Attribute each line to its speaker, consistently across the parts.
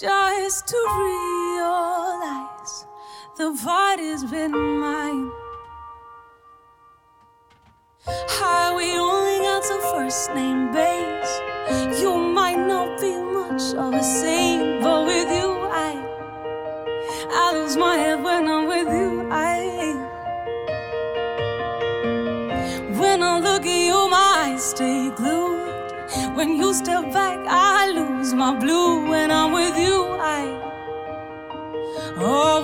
Speaker 1: Just to realize the party's been mine. Highway only got to first name base. You might not be much of a saint, When you step back, I lose my blue. When I'm with you, I, oh,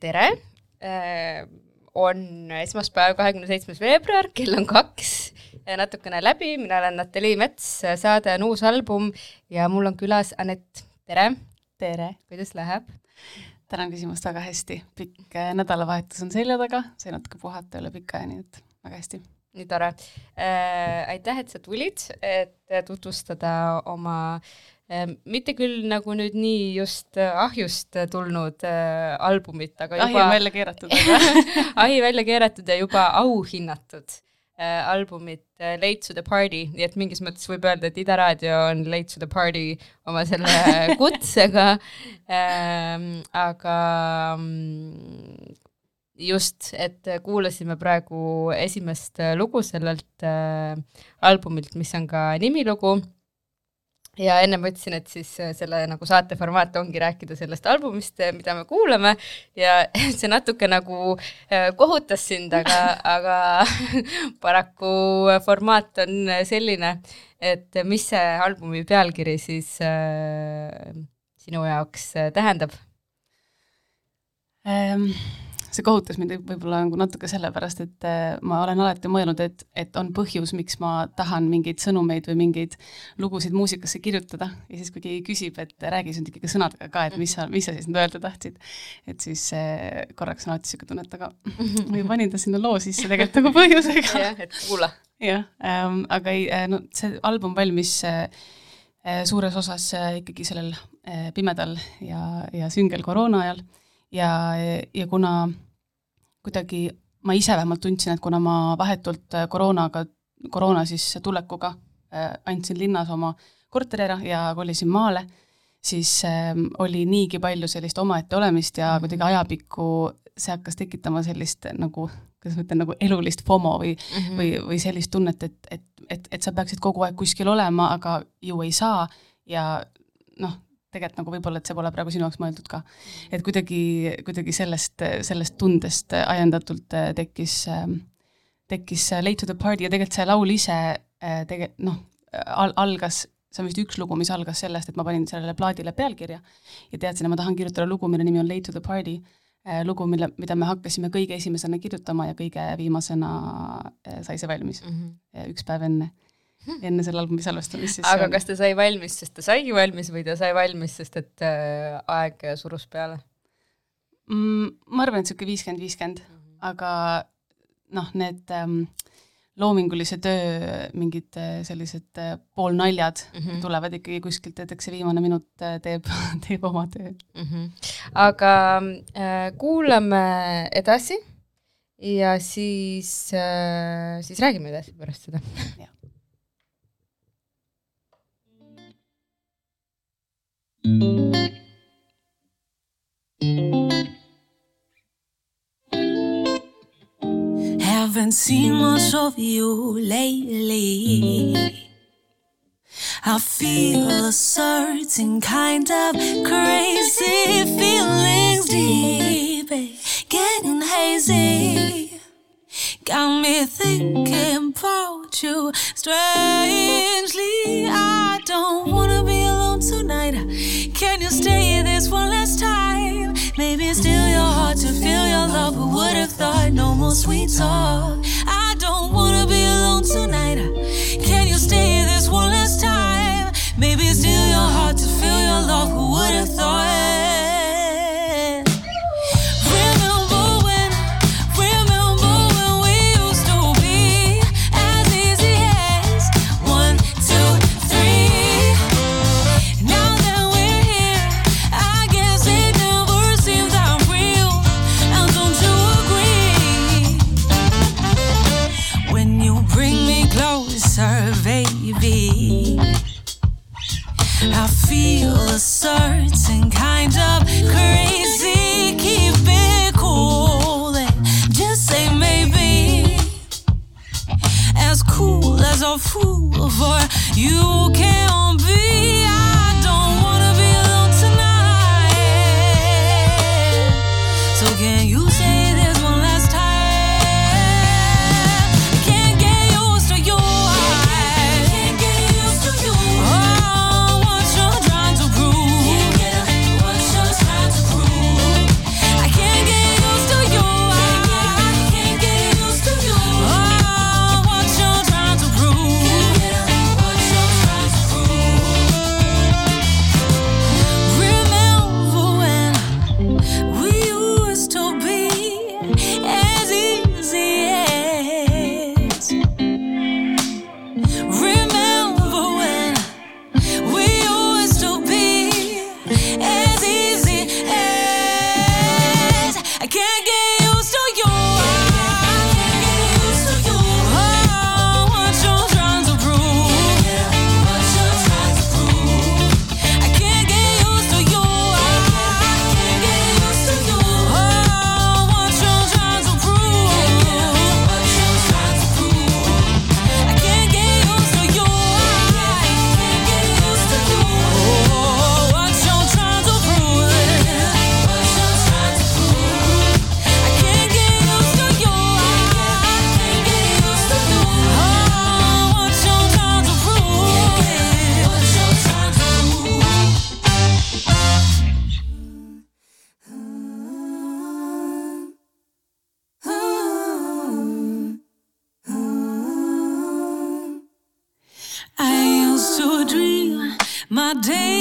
Speaker 2: tere! on esmaspäev, kahekümne seitsmes veebruar, kell on kaks, natukene läbi, mina olen Natalii Mets, saade on uus album ja mul on külas Anett, tere!
Speaker 3: tere!
Speaker 2: kuidas läheb?
Speaker 3: tänan küsimust väga hästi, pikk äh, nädalavahetus on selja taga, sai natuke puhata üle pika aja, nii et väga hästi.
Speaker 2: nii tore äh,. aitäh, et sa tulid, et tutvustada oma äh, mitte küll nagu nüüd nii just äh, ahjust tulnud äh, albumit, aga
Speaker 3: ahi
Speaker 2: juba
Speaker 3: on välja keeratud,
Speaker 2: ahi välja keeratud ja juba auhinnatud äh, albumit äh, Late to the Party, nii et mingis mõttes võib öelda, et Ida Raadio on Late to the Party oma selle kutsega. Ähm,, aga mm, just, et kuulasime praegu esimest äh, lugu sellelt äh, albumilt, mis on ka nimilugu ja enne mõtlesin, et siis äh, selle nagu saate formaat ongi rääkida sellest albumist, äh, mida me kuulame ja see natuke nagu äh, kohutas sind, aga, aga paraku formaat on selline, et mis see albumi pealkiri siis äh, sinu jaoks äh, tähendab?
Speaker 3: ähm, see kohutas mind võib-olla nagu natuke sellepärast, et äh, ma olen alati mõelnud, et, et on põhjus, miks ma tahan mingeid sõnumeid või mingeid lugusid muusikasse kirjutada. Ja siis, kui keegi küsib, et räägi nüüd ikkagi sõnadega ka, et mis sa, mis sa siis nüüd öelda tahtsid, et siis äh, korraks on alati niisugune tunne, et aga või panin ta sinna loo sisse tegelikult nagu põhjusega.
Speaker 2: Jah, et kuula.
Speaker 3: jah ähm,, aga ei, no see album valmis äh, äh, suures osas äh, ikkagi sellel äh, pimedal ja, ja süngel koroona ajal ja, ja kuna kuidagi ma ise vähemalt tundsin, et kuna ma vahetult äh, koroonaga, koroona siis tulekuga äh, andsin linnas oma korteri ära ja kolisin maale, siis äh, oli niigi palju sellist omaette olemist ja
Speaker 2: Mhm.
Speaker 3: kuidagi ajapikku see hakkas tekitama sellist nagu, kuidas ma ütlen, nagu elulist FOMO või mm, -hmm. või, või sellist tunnet, et, et, et, et sa peaksid kogu aeg kuskil olema, aga ju ei saa ja noh, tegelikult nagu võib-olla, et see pole praegu sinu jaoks mõeldud ka. et kuidagi, kuidagi sellest, sellest tundest ajendatult äh, tekkis, tekkis Late to the party ja tegelikult see laul ise äh, tege-, noh, al-, algas, see on vist üks lugu, mis algas sellest, et ma panin sellele plaadile pealkirja ja teadsin, et ma tahan kirjutada lugu, mille nimi on Late to the party, lugu, mille, mida me hakkasime kõige esimesena kirjutama ja kõige viimasena äh, sai see valmis
Speaker 2: mm. -hmm.
Speaker 3: üks päev enne, enne selle albumi salvestamist siis
Speaker 2: aga kas ta sai valmis, sest ta saigi valmis või ta sai valmis, sest et äh, aeg surus peale
Speaker 3: mm,? ma arvan, et niisugune viiskümmend, viiskümmend, aga noh, need ähm, loomingulise töö mingid äh, sellised äh, poolnaljad mm -hmm. tulevad ikkagi kuskilt, et eks see viimane minut äh, teeb, teeb oma töö
Speaker 2: mm. -hmm. aga äh, kuulame edasi ja siis äh,, siis räägime edasi pärast seda.
Speaker 1: Haven't seen much of you lately. I feel a certain kind of crazy feelings deep, getting hazy. Got me thinking about you strangely. I don't wanna be alone tonight. Can you stay this one last time? Maybe still your heart to feel your love. Who would have thought no more sweet talk? I don't wanna be alone tonight. Can you stay this one last time? Maybe still your heart to feel your love. Who would have thought? my
Speaker 2: day.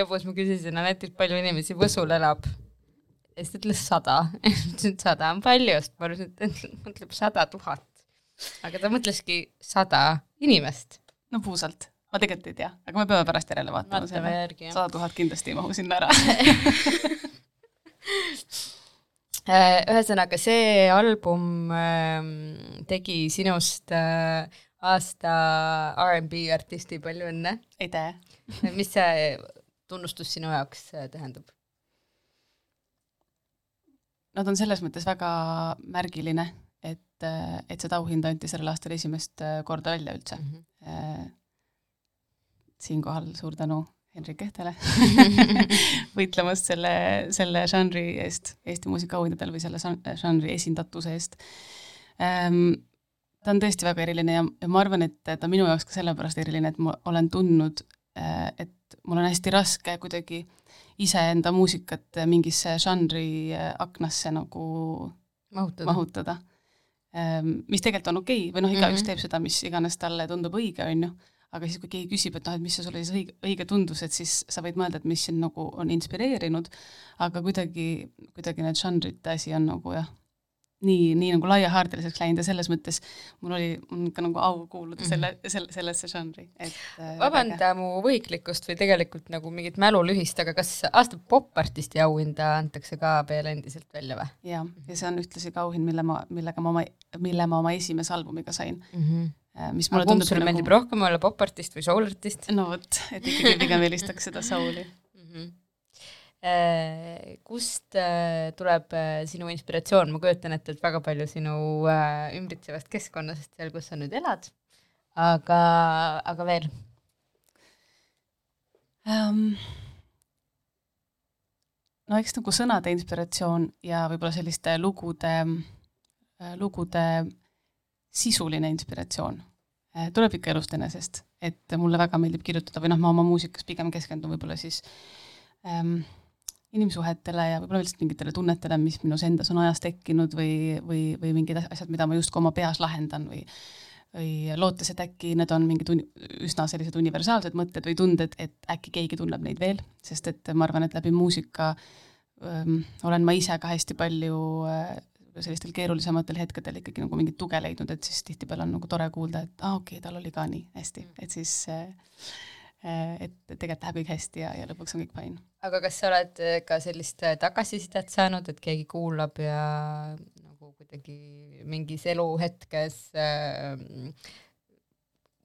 Speaker 2: lõbus, ma küsisin Anetilt, palju inimesi Võsul elab. ja siis ta ütles sada. ütlesin, et sada on palju, sest ma arvasin, et ta mõtleb sada tuhat. aga ta mõtleski sada inimest.
Speaker 3: no puusalt, ma tegelikult ei tea, aga me peame pärast järele vaatama
Speaker 2: vaatame järgi, jah.
Speaker 3: sada tuhat kindlasti ei mahu sinna ära.
Speaker 2: Äh, ühesõnaga, see album ähm, tegi sinust äh, aasta R'n'B artisti, palju õnne.
Speaker 3: aitäh.
Speaker 2: mis see tunnustus sinu jaoks äh, tähendab?
Speaker 3: Nad on selles mõttes väga märgiline, et, et seda auhinda anti sellel aastal esimest äh, korda välja üldse. siinkohal suur tänu Henrik Kehtele võitlemast selle, selle žanri eest Eesti muusikaauhindadel või selle žan- žanri esindatuse eest ähm,. ta on tõesti väga eriline ja, ja ma arvan, et ta on minu jaoks ka sellepärast eriline, et ma olen tundnud, et mul on hästi raske kuidagi iseenda muusikat mingisse žanri äh, aknasse nagu
Speaker 2: mahutada.
Speaker 3: mahutada. mis tegelikult on okei okay. või noh, igaüks mm. -hmm. teeb seda, mis iganes talle tundub õige, on ju, aga siis, kui keegi küsib, et noh, et mis see sulle siis õige, õige tundus, et siis sa võid mõelda, et mis sind nagu on inspireerinud, aga kuidagi, kuidagi need žanrite asi on nagu jah, nii, nii nagu laiahaardeliseks läinud ja selles mõttes mul oli, on ikka nagu au kuuluda
Speaker 2: Mhm.
Speaker 3: selle, selle, sellesse žanri, et äh,
Speaker 2: vabanda mu võhiklikkust või tegelikult nagu mingit mälulühist, aga kas aasta popartisti auhinda antakse ka veel endiselt välja või
Speaker 3: jah, ja see on ühtlasi ka auhind, mille ma, millega ma oma, mille ma oma esimese albumiga sain,
Speaker 2: mm? -hmm.
Speaker 3: mis mulle tundub
Speaker 2: sulle meeldib rohkem olla, popartist või soulartist
Speaker 3: no vot, et ikkagi pigem eelistaks seda souli.
Speaker 2: mm? -hmm. Kust äh, tuleb äh, sinu inspiratsioon, ma kujutan ette, et väga palju sinu äh, ümbritsevast keskkonnast, seal, kus sa nüüd elad, aga, aga veel.
Speaker 3: Um,. no eks nagu sõnade inspiratsioon ja võib-olla selliste lugude, lugude sisuline inspiratsioon tuleb ikka elust enesest, et mulle väga meeldib kirjutada või noh, ma oma muusikas pigem keskendun võib-olla siis ähm, inimsuhetele ja võib-olla lihtsalt mingitele tunnetele, mis minus endas on ajas tekkinud või, või, või mingid asjad, mida ma justkui oma peas lahendan või või lootes, et äkki need on mingid uni, üsna sellised universaalsed mõtted või tunded, et äkki keegi tunneb neid veel, sest et ma arvan, et läbi muusika öö, olen ma ise ka hästi palju öö, sellistel keerulisematel hetkedel ikkagi nagu mingit tuge leidnud, et siis tihtipeale on nagu tore kuulda, et aa ah, okei okay,, tal oli ka nii hästi, et siis äh, et tegelikult läheb kõik hästi ja, ja lõpuks on kõik fine.
Speaker 2: aga kas sa oled äh, ka sellist äh, tagasisidet saanud, et keegi kuulab ja nagu kuidagi mingis eluhetkes äh,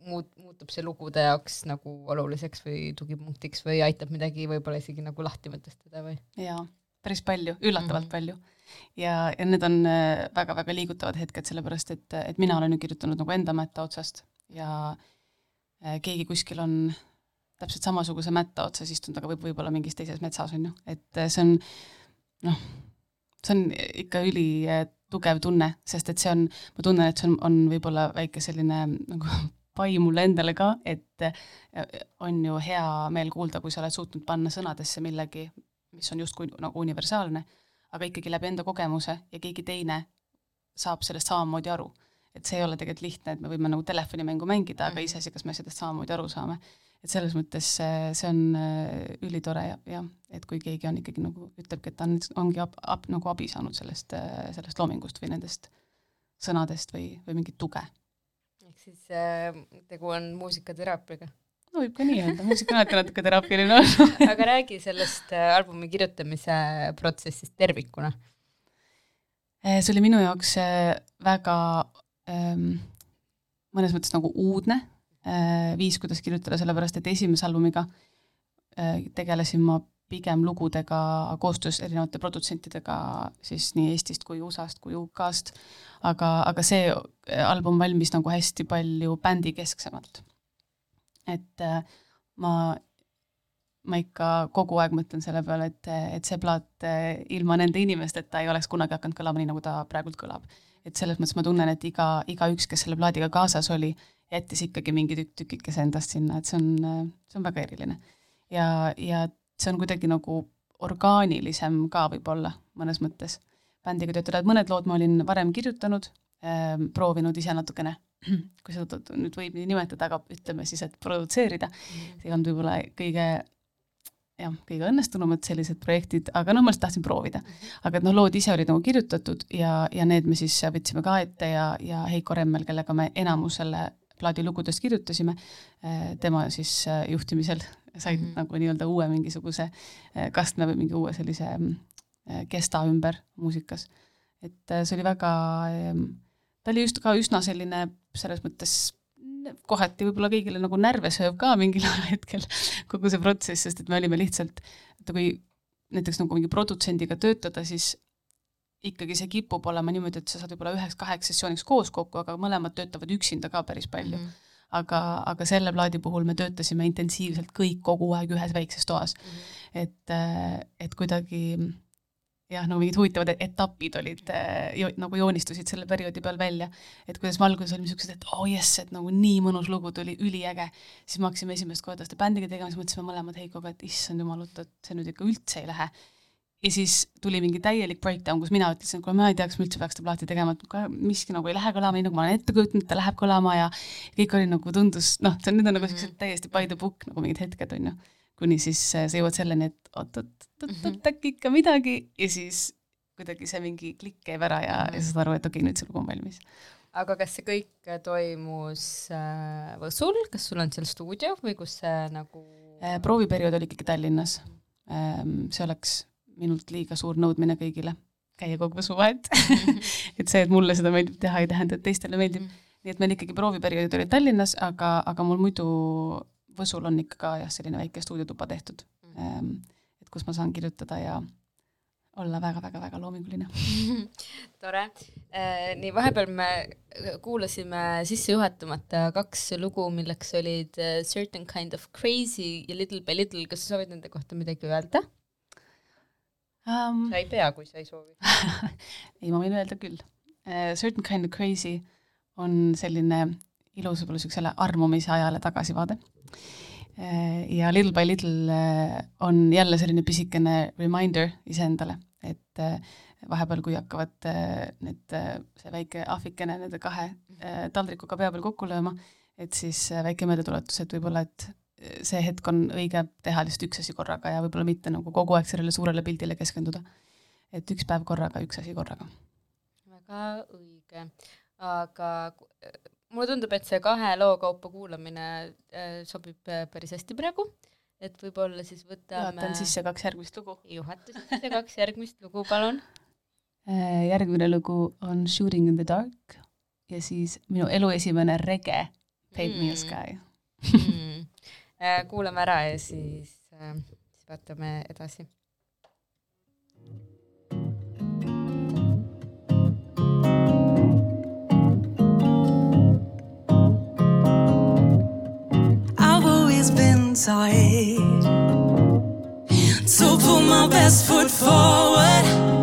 Speaker 2: muut-, muutub see lugude jaoks nagu oluliseks või tugipunktiks või aitab midagi võib-olla isegi nagu lahti mõtestada või?
Speaker 3: jaa, päris palju, üllatavalt mm -hmm. palju. ja, ja need on äh, väga-väga liigutavad hetked, sellepärast et, et mina olen ju kirjutanud nagu enda mätta otsast ja äh, keegi kuskil on täpselt samasuguse mätta otsas istunud, aga võib võib-olla mingis teises metsas, on ju, et see on noh, see on ikka ülitugev tunne, sest et see on, ma tunnen, et see on, on võib-olla väike selline nagu pai mulle endale ka, et on ju hea meel kuulda, kui sa oled suutnud panna sõnadesse millegi, mis on justkui nagu universaalne, aga ikkagi läbi enda kogemuse ja keegi teine saab sellest samamoodi aru. et see ei ole tegelikult lihtne, et me võime nagu telefonimängu mängida, aga iseasi, kas me sellest samamoodi aru saame. Et selles mõttes see on ülitore ja, jah, et kui keegi on ikkagi nagu ütlebki, et ta on, ongi ab, ab, nagu abi saanud sellest, sellest loomingust või nendest sõnadest või, või mingit tuge.
Speaker 2: ehk siis äh, tegu on muusikateraapiaga
Speaker 3: no võib ka nii öelda, muusika on alati natuke teraapiline olnud
Speaker 2: aga räägi sellest äh, albumi kirjutamise protsessist tervikuna.
Speaker 3: see oli minu jaoks väga ähm, mõnes mõttes nagu uudne äh, viis, kuidas kirjutada, sellepärast et esimese albumiga äh, tegelesin ma pigem lugudega koostöös erinevate produtsentidega siis nii Eestist kui USA-st kui UK-st, aga, aga see album valmis nagu hästi palju bändikesksemalt. et äh, ma, ma ikka kogu aeg mõtlen selle peale, et, et see plaat ilma nende inimesteta ei oleks kunagi hakanud kõlama nii, nagu ta praegult kõlab. et selles mõttes ma tunnen, et iga, igaüks, kes selle plaadiga kaasas oli, jättis ikkagi mingi tükk tükikese endast sinna, et see on, see on väga eriline. ja, ja see on kuidagi nagu orgaanilisem ka võib-olla mõnes mõttes bändiga töötada, et mõned lood ma olin varem kirjutanud äh,, proovinud ise natukene kui seda nüüd võib nii nimetada, aga ütleme siis, et produtseerida, see ei olnud võib-olla kõige jah, kõige õnnestunumad sellised projektid, aga noh, ma lihtsalt tahtsin proovida. aga et noh, lood ise olid nagu kirjutatud ja, ja need me siis võtsime ka ette ja, ja Heiko Remmel, kellega me enamus selle plaadi lugudest kirjutasime, tema siis äh, juhtimisel said mm -hmm. nagu nii-öelda uue mingisuguse äh, kastme või mingi uue sellise äh, kesta ümber muusikas. et see oli väga, ta oli just ka üsna selline selles mõttes kohati võib-olla kõigile nagu närve sööv ka mingil hetkel kogu see protsess, sest et me olime lihtsalt, et kui näiteks nagu mingi produtsendiga töötada, siis ikkagi see kipub olema niimoodi, et sa saad võib-olla üheks-kaheks sessiooniks koos kokku, aga mõlemad töötavad üksinda ka päris palju mm. -hmm aga, aga selle plaadi puhul me töötasime intensiivselt kõik kogu aeg ühes väikses toas mm. -hmm. et, et kuidagi jah, nagu mingid huvitavad etapid olid jo,, nagu joonistusid selle perioodi peal välja, et kuidas me alguses olime niisugused, et oh jess, et nagu nii mõnus lugu tuli, üliäge, siis me hakkasime esimest korda seda bändiga tegema, siis mõtlesime mõlemad Heikoga, et issand jumal, oot, et see nüüd ikka üldse ei lähe. Ja siis tuli mingi täielik breakdown, kus mina ütlesin, et kuule, ma ei tea, kas ma üldse peaks seda plaati tegema, et miski nagu ei lähe kõlama nii, nagu ma olen ette kujutanud, ta läheb kõlama ja kõik oli nagu tundus, noh, need on nagu siuksed täiesti by the book nagu mingid hetked, on ju. Kuni siis sa jõuad selleni, et oot-oot-oot,
Speaker 2: Mhm.
Speaker 3: äkki ikka midagi ja siis kuidagi see mingi klikk käib ära ja, ja
Speaker 2: Mhm.
Speaker 3: sa saad aru, et okei okay,, nüüd see lugu on valmis.
Speaker 2: aga kas see kõik toimus äh, Võsul, kas sul on seal stuudio või kus see nagu
Speaker 3: Äh, prooviperiood oli ikkagi Tallinnas. see oleks minult liiga suur nõudmine kõigile, käia kogu suvet et see, et mulle seda meeldib teha, ei tähenda, et teistele meeldib. nii et meil ikkagi prooviperioodid olid Tallinnas, aga, aga mul muidu Võsul on ikka ka jah, selline väike stuudiotuba tehtud, et kus ma saan kirjutada ja olla väga-väga-väga loominguline.
Speaker 2: tore. nii, vahepeal me kuulasime sissejuhatamata kaks lugu, milleks olid äh, Certain Kind of Crazy ja Little by Little, kas sa soovid nende kohta midagi öelda?
Speaker 3: Um,
Speaker 2: sa ei pea, kui sa ei soovi.
Speaker 3: ei, ma võin öelda küll uh,. Certain kind of crazy on selline ilus võib-olla niisugusele armumise ajale tagasivaade. Ja Little by Little uh, on jälle selline pisikene reminder iseendale, et uh, vahepeal, kui hakkavad need see väike ahvikene nende kahe taldrikuga pea peal kokku lööma, et siis väike meeldetuletus, et võib-olla, et see hetk on õige teha lihtsalt üks asi korraga ja võib-olla mitte nagu kogu aeg sellele suurele pildile keskenduda. et üks päev korraga, üks asi korraga.
Speaker 2: väga õige, aga mulle tundub, et see kahe loo kaupa kuulamine äh, sobib äh, päris hästi praegu, et võib-olla siis võtame
Speaker 3: juhatan sisse kaks järgmist lugu.
Speaker 2: juhata sisse kaks järgmist lugu, palun.
Speaker 3: järgmine lugu on Shooting in the dark ja siis minu elu esimene rege, Paint me a sky
Speaker 2: mm. kuulame ära ja siis, siis vaatame edasi.
Speaker 1: inside. So put my best foot forward.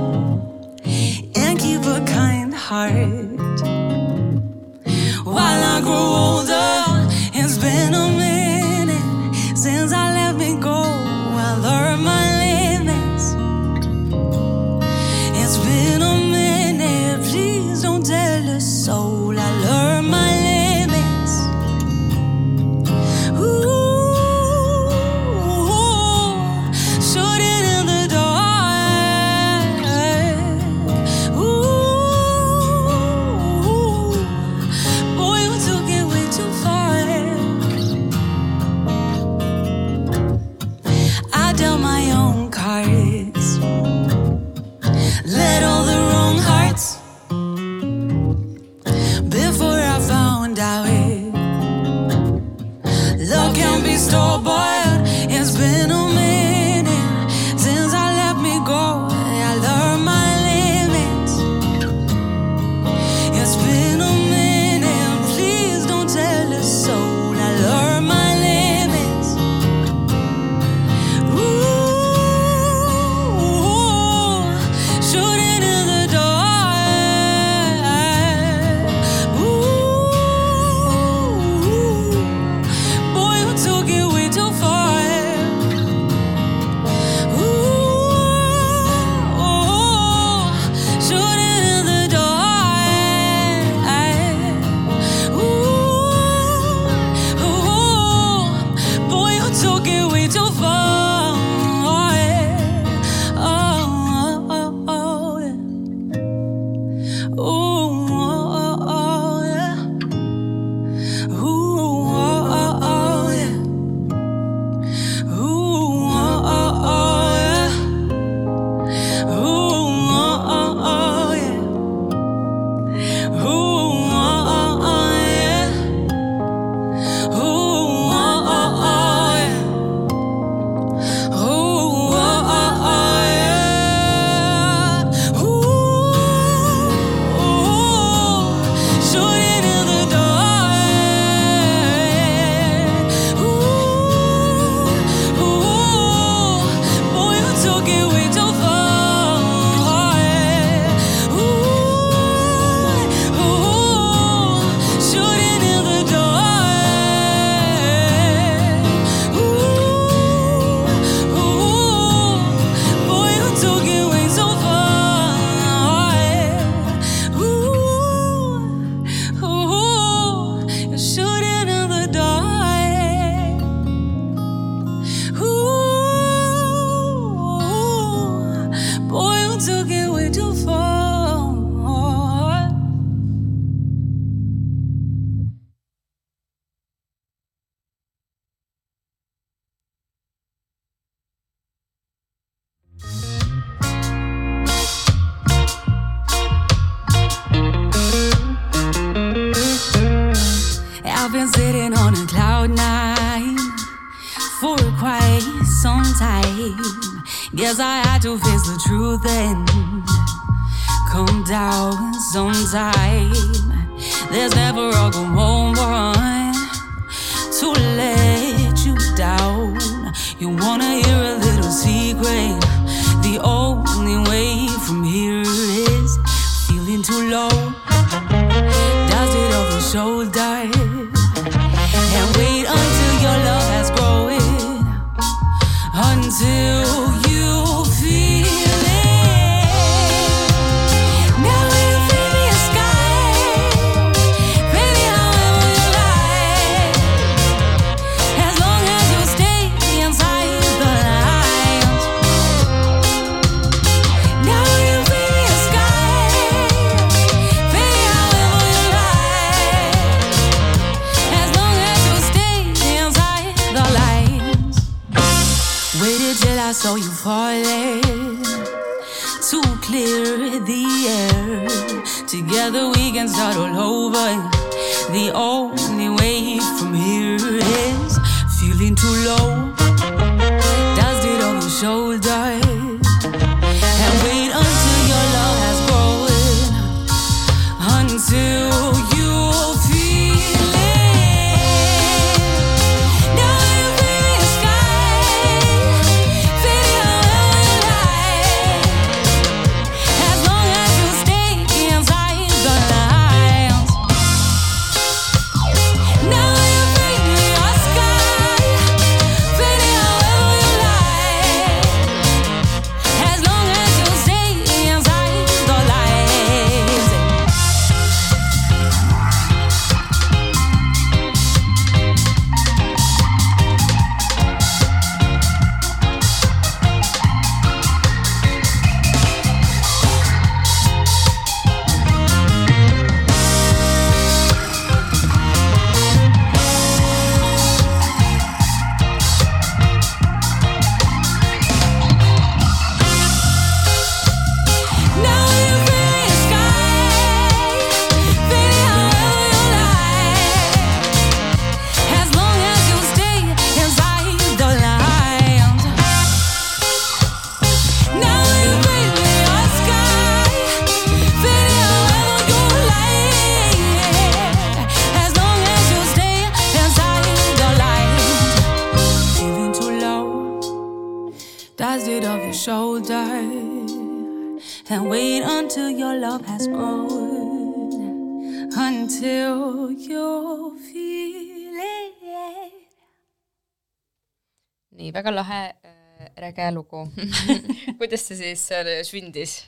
Speaker 2: Nii väga lahe äh, räge lugu kuidas see siis äh, sündis?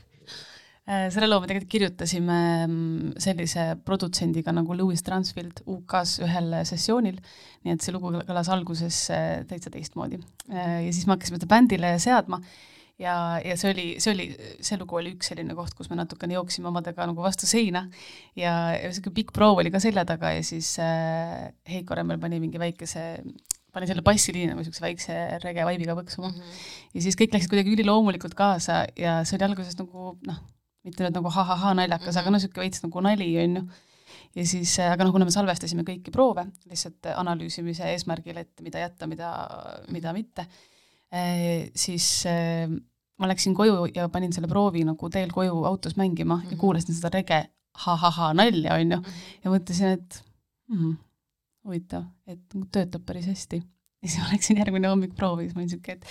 Speaker 3: Äh, selle loo me tegelikult kirjutasime mm, sellise produtsendiga nagu Louis Transfield UK-s ühel sessioonil, nii et see lugu kõlas alguses äh, täitsa teistmoodi. ja siis me hakkasime seda bändile seadma ja, ja see oli, see oli, see lugu oli üks selline koht, kus me natukene jooksime omadega nagu vastu seina ja, ja niisugune pikk proov oli ka selja taga ja siis äh, Heiko Remmel pani mingi väikese pani selle bassiliini nagu niisuguse väikse rege vaibiga põksuma mm. -hmm. ja siis kõik läksid kuidagi üliloomulikult kaasa ja see oli alguses nagu noh, mitte nüüd nagu ha-ha-ha naljakas mm, -hmm. aga no niisugune veits nagu nali, on ju. ja siis, aga noh, kuna me salvestasime kõiki proove lihtsalt analüüsimise eesmärgil, et mida jätta, mida, mida mitte, siis eh, ma läksin koju ja panin selle proovi nagu teel koju autos mängima mm -hmm. ja kuulasin seda rege ha-ha-ha nalja, on ju, ja mõtlesin, et hmm, huvitav, et nagu töötab päris hästi. ja siis ma läksin järgmine hommik proovi, siis ma olin niisugune, et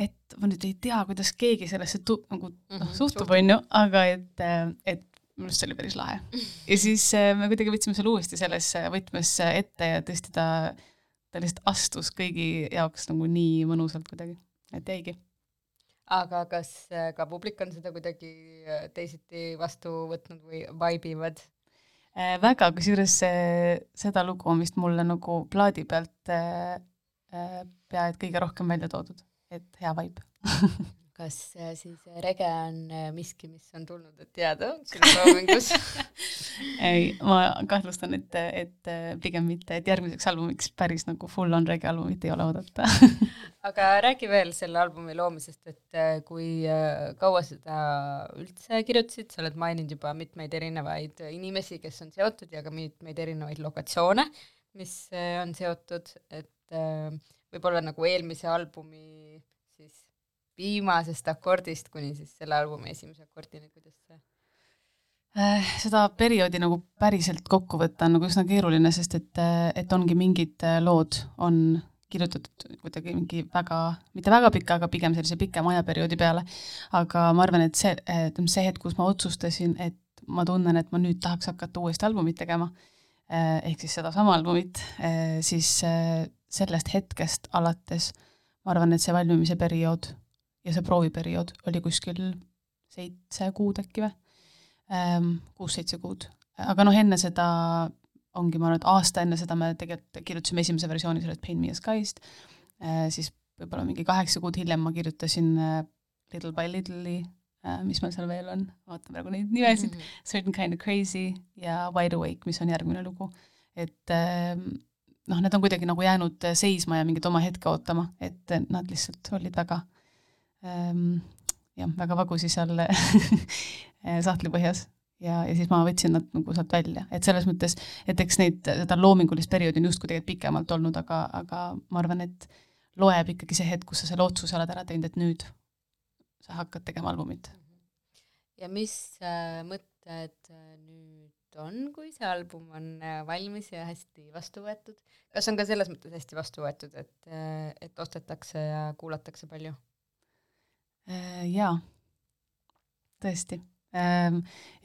Speaker 3: et ma nüüd ei tea, kuidas keegi sellesse tu-, nagu noh, suhtub, on ju, aga et, et minu arust see oli päris lahe. ja siis äh, me kuidagi võtsime selle uuesti sellesse võtmesse ette ja tõesti ta, ta lihtsalt astus kõigi jaoks nagu nii mõnusalt kuidagi, et jäigi.
Speaker 2: aga kas äh, ka publik on seda kuidagi äh, teisiti vastu võtnud või vibe ivad?
Speaker 3: Äh, väga, kusjuures seda lugu on vist mulle nagu plaadi pealt äh, äh, pea et kõige rohkem välja toodud, et hea vibe.
Speaker 2: Kas äh, siis rege on äh, miski, mis on tulnud, et jääda sinu loomingus?
Speaker 3: ei, ma kahtlustan, et, et äh, pigem mitte, et järgmiseks albumiks päris nagu full on rege albumit ei ole oodata
Speaker 2: aga räägi veel selle albumi loomisest, et äh, kui äh, kaua seda üldse kirjutasid, sa oled maininud juba mitmeid erinevaid inimesi, kes on seotud ja ka mitmeid erinevaid lokatsioone. mis äh, on seotud, et võib-olla nagu eelmise albumi siis viimasest akordist kuni siis selle albumi esimese akordini, kuidas see
Speaker 3: seda perioodi nagu päriselt kokku võtta on nagu üsna keeruline, sest et, et ongi mingid lood on kirjutatud kuidagi mingi väga, mitte väga pika, aga pigem sellise pikema ajaperioodi peale. aga ma arvan, et see, ütleme see hetk, kus ma otsustasin, et ma tunnen, et ma nüüd tahaks hakata uuesti albumit tegema, äh, ehk siis sedasama albumit, siis sellest hetkest alates ma arvan, et see valmimise periood ja see prooviperiood oli kuskil seitse kuud äkki või Ehm, kuus-seitse kuud. aga noh, enne seda ongi, ma arvan, et aasta enne seda me tegelikult kirjutasime esimese versiooni sellest Pain Me a Sky'st, ehm, siis võib-olla mingi kaheksa kuud hiljem ma kirjutasin ehm, Little by Little'i, mis meil seal veel on, vaatan praegu neid nimesid mm, -hmm. Certain Kind of Crazy ja Wide Awake, mis on järgmine lugu. et noh, need on kuidagi nagu jäänud seisma ja mingit oma hetke ootama, et nad lihtsalt olid väga ähm, jah, väga vagusi seal sahtli põhjas ja, ja siis ma võtsin nad nagu sealt välja, et selles mõttes, et eks neid, seda loomingulist perioodi on justkui tegelikult pikemalt olnud, aga, aga ma arvan, et loeb ikkagi see hetk, kus sa selle otsuse oled ära teinud, et nüüd sa hakkad tegema albumit.
Speaker 2: ja mis äh, mõtted äh, nüüd on, kui see album on äh, valmis ja hästi vastu võetud? kas on ka selles mõttes hästi vastu võetud, et, äh, et ostetakse ja kuulatakse palju
Speaker 3: jaa, tõesti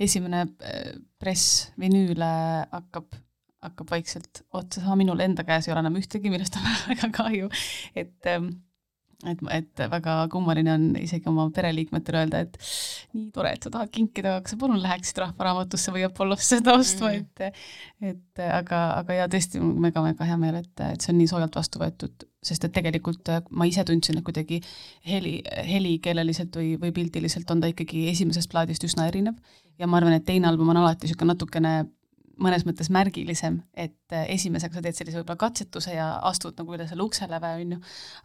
Speaker 3: esimene äh, press vinüüle hakkab, hakkab vaikselt otsa saama, minul enda käes ei ole enam ühtegi, millest on väga kahju, et ähm, et, et väga kummaline on isegi oma pereliikmetele öelda, et nii tore, et sa tahad kinkida, aga sa palun läheksid Rahvaraamatusse või Apollosse seda ostma mm, -hmm. et et aga, aga jaa, tõesti, väga-väga hea meel, et, et see on nii soojalt vastu võetud, sest et tegelikult ma ise tundsin, et kuidagi heli, helikeeleliselt või, või pildiliselt on ta ikkagi esimesest plaadist üsna erinev ja ma arvan, et teine album on alati niisugune natukene mõnes mõttes märgilisem, et äh, esimesega sa teed sellise võib-olla katsetuse ja astud nagu üle selle ukseläve, on ju,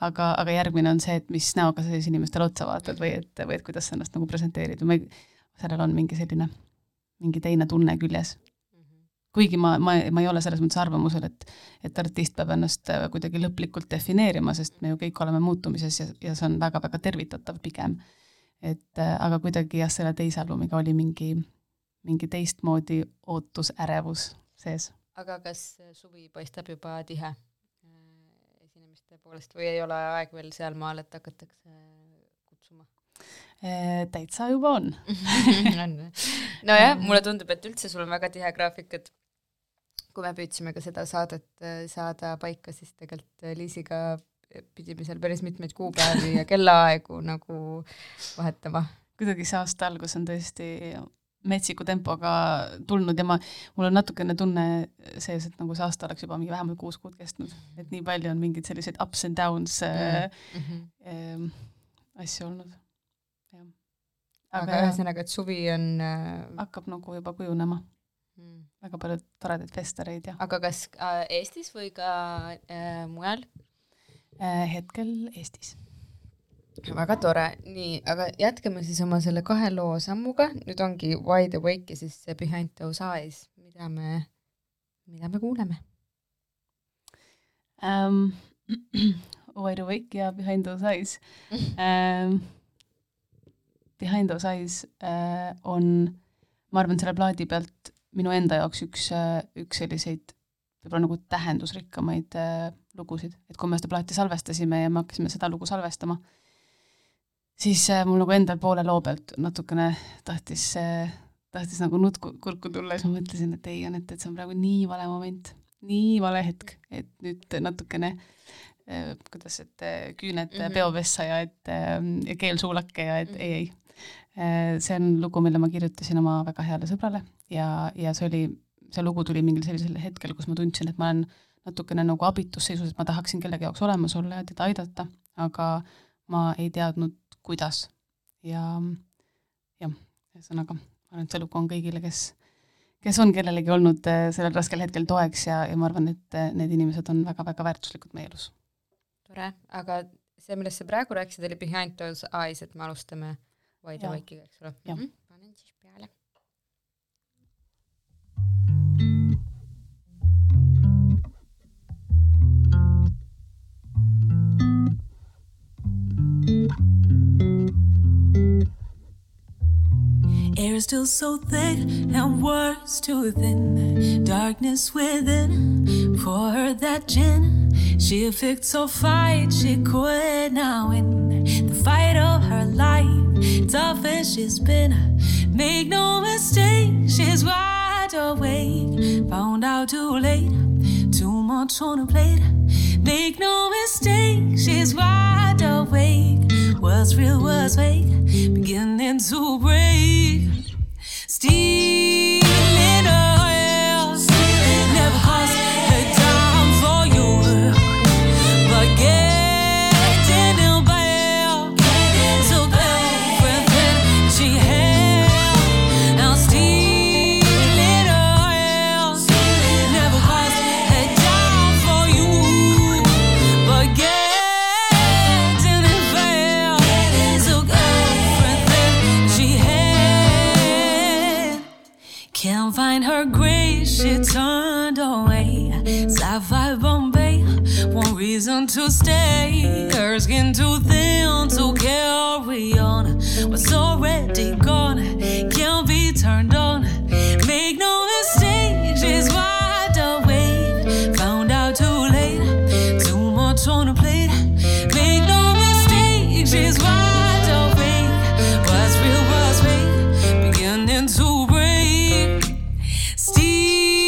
Speaker 3: aga, aga järgmine on see, et mis näoga sa siis inimestele otsa vaatad või et, või et kuidas sa ennast nagu presenteerid või sellel on mingi selline, mingi teine tunne küljes. kuigi ma, ma, ma ei ole selles mõttes arvamusel, et, et artist peab ennast äh, kuidagi lõplikult defineerima, sest me ju kõik oleme muutumises ja, ja see on väga-väga tervitatav pigem. et äh, aga kuidagi jah, selle teise albumiga oli mingi mingi teistmoodi ootus, ärevus sees.
Speaker 2: aga kas suvi paistab juba tihe äh, esinemiste poolest või ei ole aeg veel sealmaal, et hakatakse kutsuma?
Speaker 3: Äh, täitsa juba on
Speaker 2: on. nojah, mulle tundub, et üldse sul on väga tihe graafik, et kui me püüdsime ka seda saadet äh, saada paika, siis tegelikult Liisiga pidime seal päris mitmeid kuupäevi ja kellaaegu nagu vahetama.
Speaker 3: kuidagi see aasta algus on tõesti metsiku tempoga tulnud ja ma, mul on natukene tunne sees, et nagu see aasta oleks juba mingi vähemalt kuus kuud kestnud, et nii palju on mingeid selliseid ups and downs mm -hmm. äh, asju olnud, jah.
Speaker 2: aga ühesõnaga, et suvi on äh...
Speaker 3: hakkab nagu juba kujunema mm.. väga palju toredaid festareid ja
Speaker 2: aga kas äh, Eestis või ka äh, mujal
Speaker 3: äh,? hetkel Eestis
Speaker 2: väga tore, nii, aga jätkame siis oma selle kahe loo sammuga, nüüd ongi Wide Awake ja siis see Behind Those Eyes, mida me, mida me kuuleme
Speaker 3: um,? Wide Awake ja Behind Those Eyes um,. Behind Those Eyes uh, on, ma arvan, selle plaadi pealt minu enda jaoks üks, äh, üks selliseid võib-olla nagu tähendusrikkamaid uh, lugusid, et kui me seda plaati salvestasime ja me hakkasime seda lugu salvestama uh,, siis äh, mul nagu endal poole loo pealt natukene tahtis äh,, tahtis nagu nutt kurku tulla ja siis ma mõtlesin, et ei, Anett, et see on praegu nii vale moment, nii vale hetk, et nüüd natukene äh, kuidas, et küüned mm -hmm. peopessa ja et äh, ja keel suulake ja et mm -hmm. ei, ei see on lugu, mille ma kirjutasin oma väga heale sõbrale ja, ja see oli, see lugu tuli mingil sellisel hetkel, kus ma tundsin, et ma olen natukene nagu abitus seisus, et ma tahaksin kellegi jaoks olemas olla ja teda aidata, aga ma ei teadnud kuidas ja jah, ühesõnaga ma arvan, et see lugu on kõigile, kes, kes on kellelegi olnud äh, sellel raskel hetkel toeks ja, ja ma arvan, et äh, need inimesed on väga-väga väärtuslikud meie elus.
Speaker 2: tore, aga see, millest sa praegu rääkisid, oli Behind those eyes, et me alustame Wide Awake'iga, eks ole?
Speaker 3: jah mm -hmm..
Speaker 2: Air
Speaker 1: is still so thick and words too thin. Darkness within. Pour her that gin. She a so fight she quit now in The fight of her life. Tough as she's been. Make no mistake, she's wide awake. Found out too late. Too much on her plate. Make no mistake, she's wide awake. What's real, what's fake, beginning to break. Stealing up. too thin to carry on. What's already gone can't be turned on. Make no mistake, she's wide awake. Found out too late, too much on a plate. Make no mistake, she's wide awake. What's real, what's fake, beginning to break. Steve.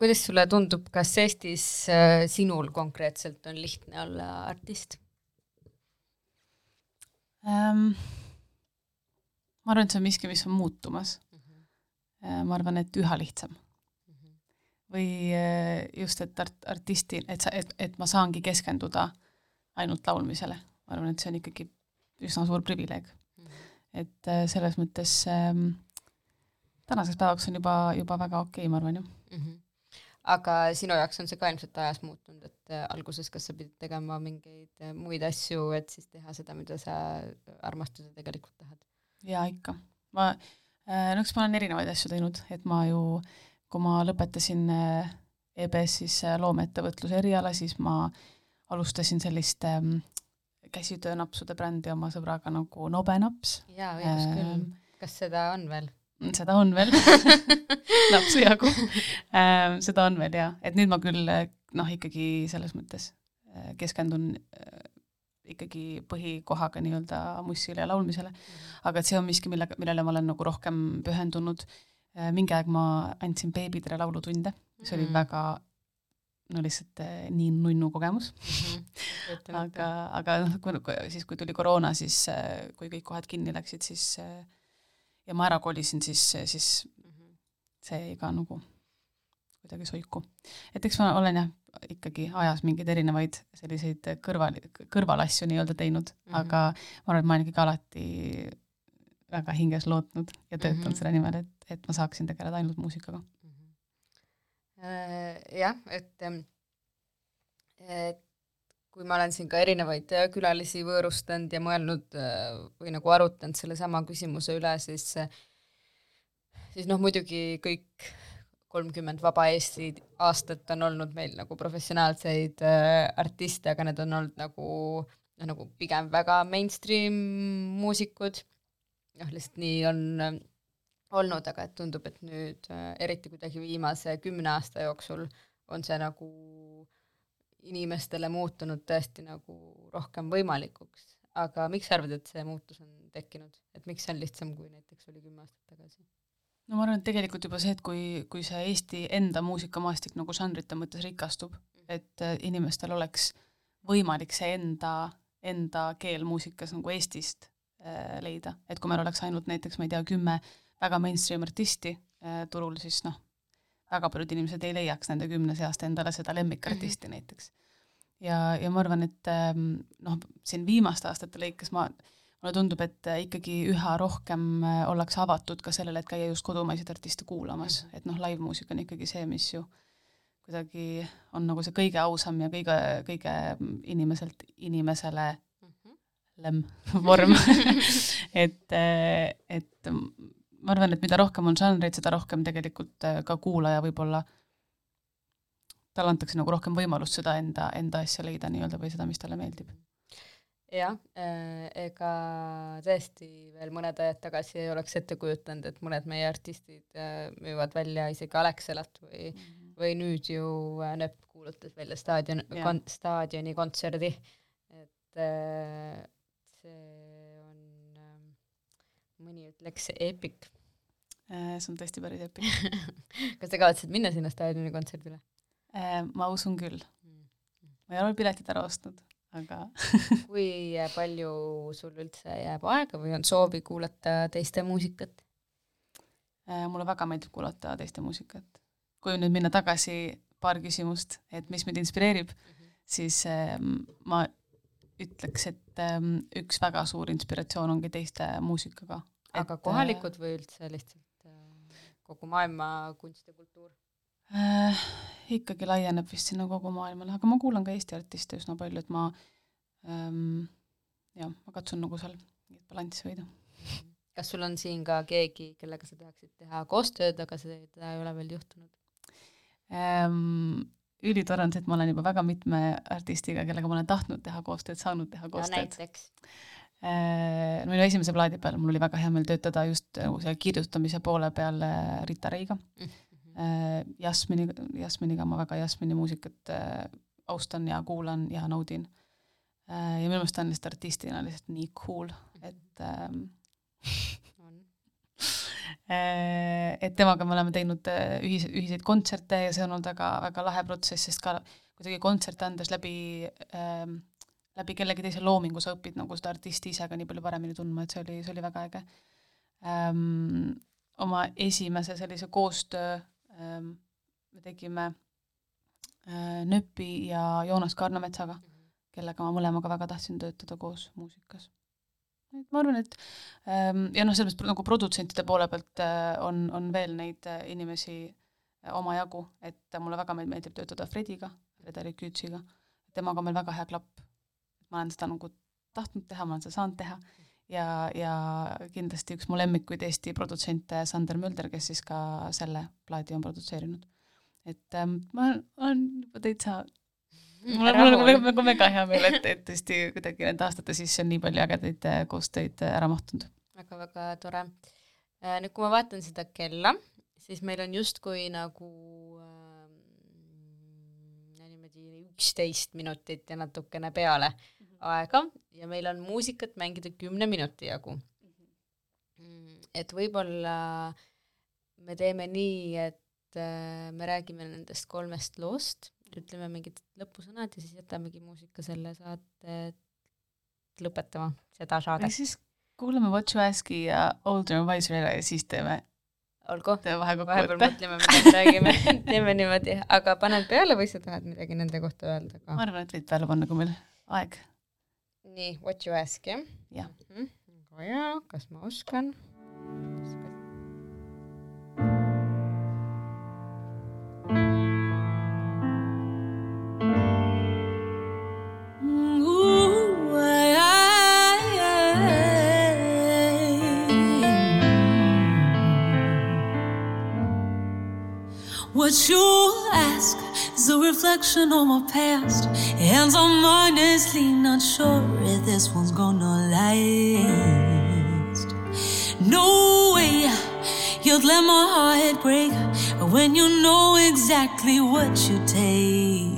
Speaker 2: Kuidas sulle tundub, kas Eestis äh, sinul konkreetselt on lihtne olla artist
Speaker 3: ähm,? ma arvan, et see on miski, mis on muutumas mm. -hmm. ma arvan, et üha lihtsam mm. -hmm. või äh, just, et art-, artisti, et sa, et, et ma saangi keskenduda ainult laulmisele, ma arvan, et see on ikkagi üsna suur privileeg mm. -hmm. et selles mõttes ähm, tänaseks päevaks on juba, juba väga okei okay,, ma arvan, jah mm. -hmm
Speaker 2: aga sinu jaoks on see ka ilmselt ajas muutunud, et äh, alguses kas sa pidid tegema mingeid äh, muid asju, et siis teha seda, mida sa armastad ja tegelikult tahad?
Speaker 3: jaa, ikka. ma, äh, no eks ma olen erinevaid asju teinud, et ma ju, kui ma lõpetasin EBS-is loomeettevõtluse eriala, siis ma alustasin sellist ähm, käsitöönapsude brändi oma sõbraga nagu Nobenaps.
Speaker 2: jaa, õigus ähm, küll. kas seda on veel?
Speaker 3: Seda on veel napsu jagu ähm,. seda on veel jaa, et nüüd ma küll noh, ikkagi selles mõttes äh, keskendun äh, ikkagi põhikohaga nii-öelda mussile ja laulmisele, aga et see on miski, millega, millele ma olen nagu rohkem pühendunud. Äh, mingi aeg ma andsin beebidele laulutunde, mis oli mm. väga no lihtsalt nii nunnu kogemus mm. -hmm. aga, aga noh, siis kui tuli koroona, siis kui kõik kohad kinni läksid, siis äh, ja ma ära kolisin, siis, siis mhm. see jäi ka nagu kuidagi soiku. et eks ma olen jah, ikkagi ajas mingeid erinevaid selliseid kõrval, kõrvalasju nii-öelda teinud mm, -hmm. aga ma arvan, et ma olen ikkagi alati väga hinges lootnud ja töötanud mm -hmm. selle nimel, et, et ma saaksin tegeleda ainult muusikaga mm.
Speaker 2: -hmm. jah, et, et kui ma olen siin ka erinevaid äh, külalisi võõrustanud ja mõelnud äh, või nagu arutanud sellesama küsimuse üle, siis siis noh, muidugi kõik kolmkümmend Vaba Eesti aastat on olnud meil nagu professionaalseid äh, artiste, aga need on olnud nagu noh, nagu pigem väga mainstream muusikud, noh lihtsalt nii on äh, olnud, aga et tundub, et nüüd äh, eriti kuidagi viimase kümne aasta jooksul on see nagu inimestele muutunud tõesti nagu rohkem võimalikuks, aga miks sa arvad, et see muutus on tekkinud, et miks see on lihtsam, kui näiteks oli kümme aastat tagasi?
Speaker 3: no ma arvan, et tegelikult juba see, et kui, kui see Eesti enda muusikamaastik nagu žanrite mõttes rikastub, et äh, inimestel oleks võimalik see enda, enda keel muusikas nagu Eestist äh, leida, et kui meil oleks ainult näiteks, ma ei tea, kümme väga mainstream artisti äh, turul, siis noh, väga paljud inimesed ei leiaks nende kümne seast endale seda lemmikartisti mm -hmm. näiteks. ja, ja ma arvan, et ähm, noh, siin viimaste aastate lõikes ma, mulle tundub, et äh, ikkagi üha rohkem äh, ollakse avatud ka sellele, et käia just kodumaiseid artiste kuulamas, mhm. et noh, live-muusika on ikkagi see, mis ju kuidagi on nagu see kõige ausam ja kõige, kõige inimeselt inimesele mm -hmm. lem vorm et, äh, et ma arvan, et mida rohkem on žanreid, seda rohkem tegelikult äh, ka kuulaja võib-olla, talle antakse nagu rohkem võimalust seda enda, enda asja leida nii-öelda või seda, mis talle meeldib.
Speaker 2: jah, äh, ega tõesti veel mõned ajad tagasi ei oleks ette kujutanud, et mõned meie artistid äh, müüvad välja isegi Alexelat või mm, -hmm. või nüüd ju Nööp kuulutas välja staadion, kon-, staadioni kontserdi, et see mõni ütleks epic.
Speaker 3: Äh, see on tõesti päris epic
Speaker 2: kas sa kavatsed minna sinna staadioni kontserdile?
Speaker 3: Äh, ma usun küll. Ma ei ole piletit ära ostnud, aga
Speaker 2: kui palju sul üldse jääb aega või on soovi kuulata teiste muusikat?
Speaker 3: Äh, mulle väga meeldib kuulata teiste muusikat. kui nüüd minna tagasi paar küsimust, et mis mind inspireerib mm, -hmm. siis ähm, ma ütleks, et ähm, üks väga suur inspiratsioon ongi teiste muusikaga.
Speaker 2: Aga et, kohalikud või üldse lihtsalt äh, kogu maailma kunst ja kultuur
Speaker 3: äh,? ikkagi laieneb vist sinna kogu maailmale, aga ma kuulan ka Eesti artiste üsna palju, et ma ähm, jah, ma katsun nagu seal mingit balanssi hoida.
Speaker 2: kas sul on siin ka keegi, kellega sa tahaksid teha koostööd, aga seda ei ole veel juhtunud
Speaker 3: ähm,? ülitore on see, et ma olen juba väga mitme artistiga, kellega ma olen tahtnud teha koostööd, saanud teha koostööd. näiteks? Äh, minu esimese plaadi peal mul oli väga hea meel töötada just nagu selle kirjutamise poole peal äh, Rita Reiga mm. -hmm. Jasmini, Jasminiga ma väga Jasmini muusikat austan ja kuulan ja naudin. ja minu meelest ta on lihtsalt artistina lihtsalt nii cool, et ähm, et temaga me oleme teinud ühis, ühiseid kontserte ja see on olnud väga, väga lahe protsess, sest ka kuidagi kontserte andes läbi ähm, läbi kellegi teise loomingu sa õpid nagu seda artisti ise ka nii palju paremini tundma, et see oli, see oli väga äge ähm,. oma esimese sellise koostöö ähm, me tegime äh, Nööpi ja Joonas Kaarnametsaga mm, -hmm. kellega ma mõlemaga väga tahtsin töötada koos muusikas. et ma arvan, et ähm, ja noh, selles mõttes nagu produtsentide poole pealt äh, on, on veel neid äh, inimesi äh, omajagu, et mulle väga meeldib töötada Frediga, Frederik Küütsiga, temaga on meil väga hea klapp ma olen seda nagu tahtnud teha, ma olen seda saanud teha ja, ja kindlasti üks mu lemmikuid Eesti produtsente, Sander Mölder, kes siis ka selle plaadi on produtseerinud. et ähm, ma olen juba täitsa mul on, mul on nagu, mega hea meel, et, et tõesti kuidagi nende aastate sisse on nii palju ägedaid äh, koostöid äh, ära mahtunud väga,.
Speaker 2: väga-väga tore. Äh, nüüd, kui ma vaatan seda kella, siis meil on justkui nagu äh, niimoodi üksteist minutit ja natukene peale aega ja meil on muusikat mängida kümne minuti jagu. Mm, et võib-olla me teeme nii, et äh, me räägime nendest kolmest loost, ütleme mingid lõpusõnad ja siis jätamegi muusika selle saate lõpetama, seda saadet.
Speaker 3: siis kuulame What You Ask'i ja Older and Wiser ära ja siis teeme
Speaker 2: olgu,
Speaker 3: vahepeal
Speaker 2: mõtleme, mida me räägime teeme niimoodi, aga paned peale või sa tahad midagi nende kohta öelda ka?
Speaker 3: ma arvan, et võid peale panna, kui meil aeg
Speaker 2: nii, what you ask, jah? Mhm. jah väga hea, kas ma oskan?
Speaker 1: Reflection on my past. On mine, honestly, not sure if this one's gonna last. No way you'd let my heart break when you know exactly what you take.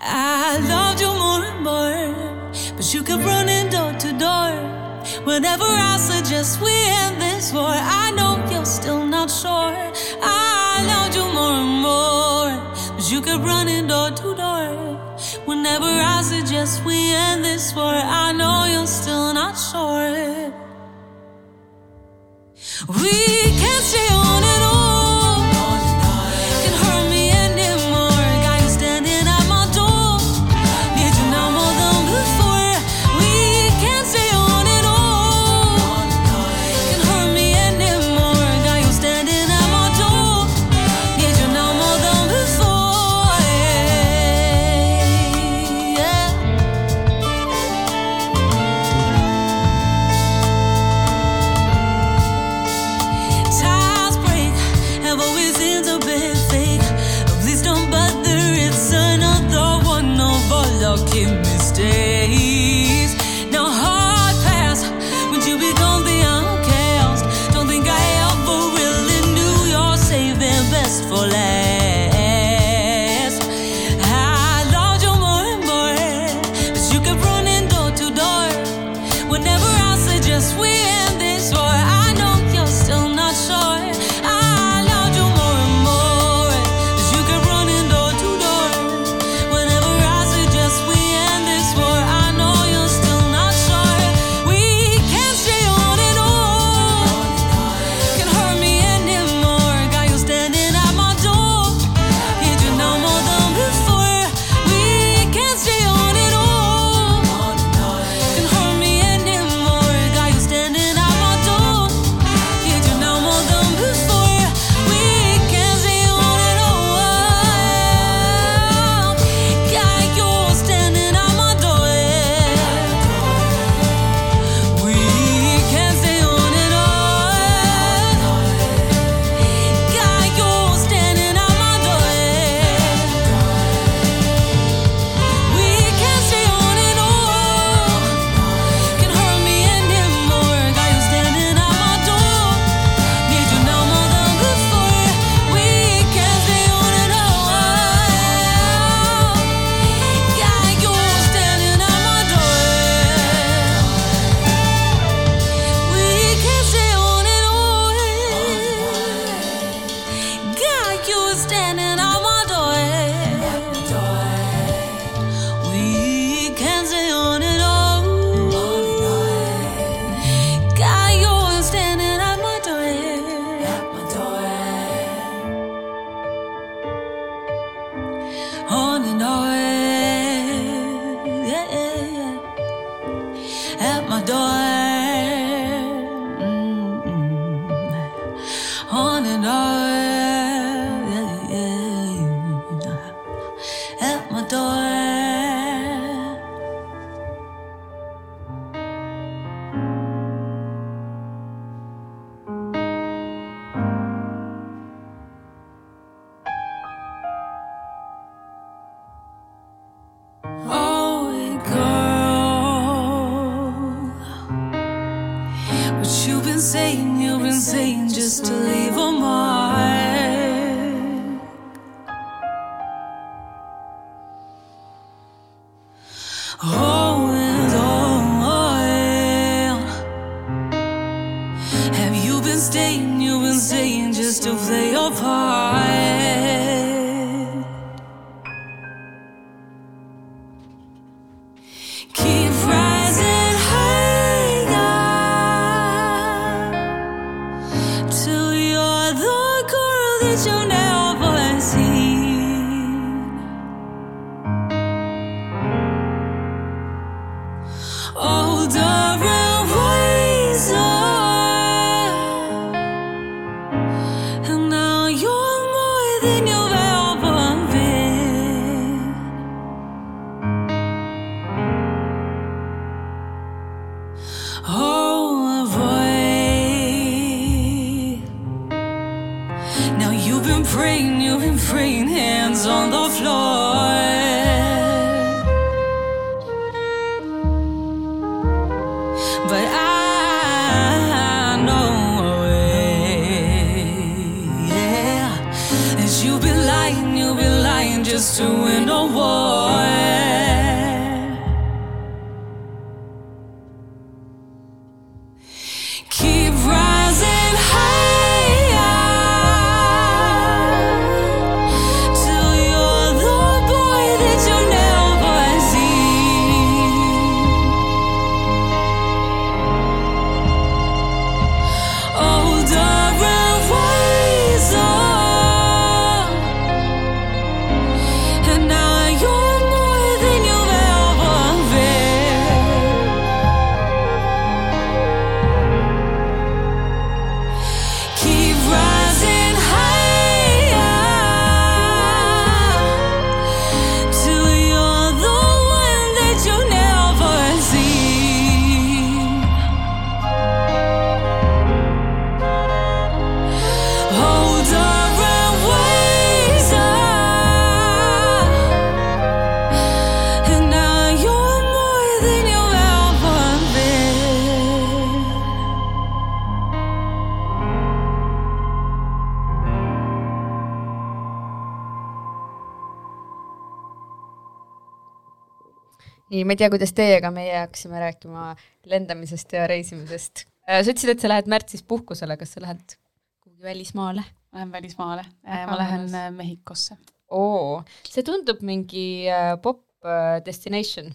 Speaker 1: I loved you more and more, but you kept running door to door. Whenever I suggest we end this war, I know you're still not sure. I more, but you kept running door to door. Whenever I suggest we end this war, I know you're still not sure. We can't stay on and you've been lying, you've been lying just to win a war.
Speaker 2: Ma ei tea, kuidas teie, aga meie hakkasime rääkima lendamisest ja reisimisest. sa ütlesid, et sa lähed märtsis puhkusele, kas sa lähed kuhugi välismaale?
Speaker 3: ma lähen välismaale,
Speaker 2: Väga
Speaker 3: ma lähen äh, Mehhikosse.
Speaker 2: oo, see tundub mingi äh, pop äh, destination.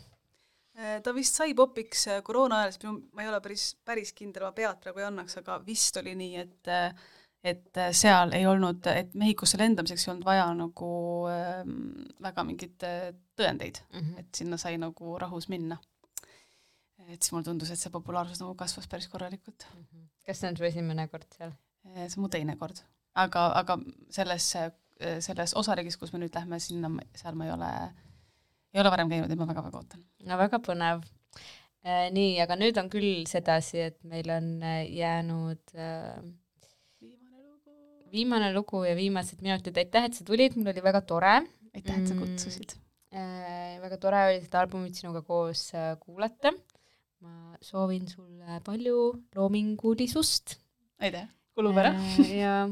Speaker 4: Äh, ta vist sai popiks äh, koroona ajal, sest ma ei ole päris, päris kindel, ma pead praegu ei annaks, aga vist oli nii, et äh, et äh, seal ei olnud, et Mehhikosse lendamiseks ei olnud vaja nagu äh, väga mingeid äh, tõendeid, et sinna sai nagu rahus minna. et siis mulle tundus, et see populaarsus nagu kasvas päris korralikult.
Speaker 2: kas see on su esimene kord seal?
Speaker 4: Äh,
Speaker 3: see on mu teine kord, aga, aga selles, selles osariigis, kus me nüüd lähme, sinna, seal ma ei ole, ei ole varem käinud ja ma väga-väga ootan.
Speaker 2: no väga põnev. nii, aga nüüd on küll sedasi, et meil on jäänud äh, viimane lugu ja viimased minutid, aitäh, et sa tulid, mul oli väga tore
Speaker 3: aitäh, et sa
Speaker 2: Mm.
Speaker 3: kutsusid.
Speaker 2: äh,. väga tore oli seda albumit sinuga koos äh, kuulata. ma soovin sulle palju loomingulisust.
Speaker 3: aitäh, kulub ära.
Speaker 2: ja,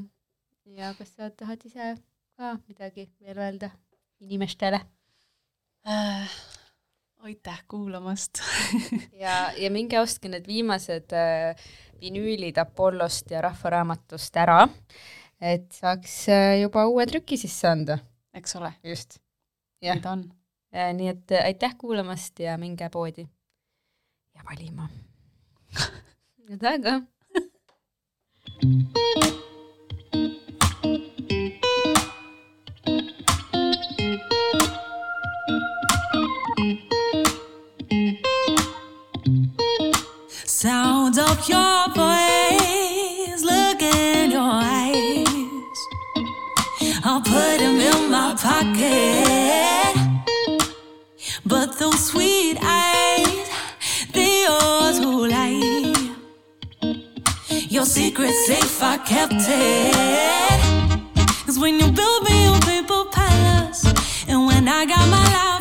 Speaker 2: ja kas sa tahad ise ka midagi veel öelda inimestele?
Speaker 3: äh,. aitäh kuulamast
Speaker 2: ja, ja minge ostke need viimased äh, vinüülid Apollost ja Rahvaraamatust ära, et saaks äh, juba uue trüki sisse anda.
Speaker 3: eks ole,
Speaker 2: just. jah
Speaker 3: nii, ta on.
Speaker 2: nii et äh, aitäh kuulamast ja minge poodi ja valima. nüüd aga.
Speaker 1: Sound of your voice, Cause when you build me a paper palace, and when I got my life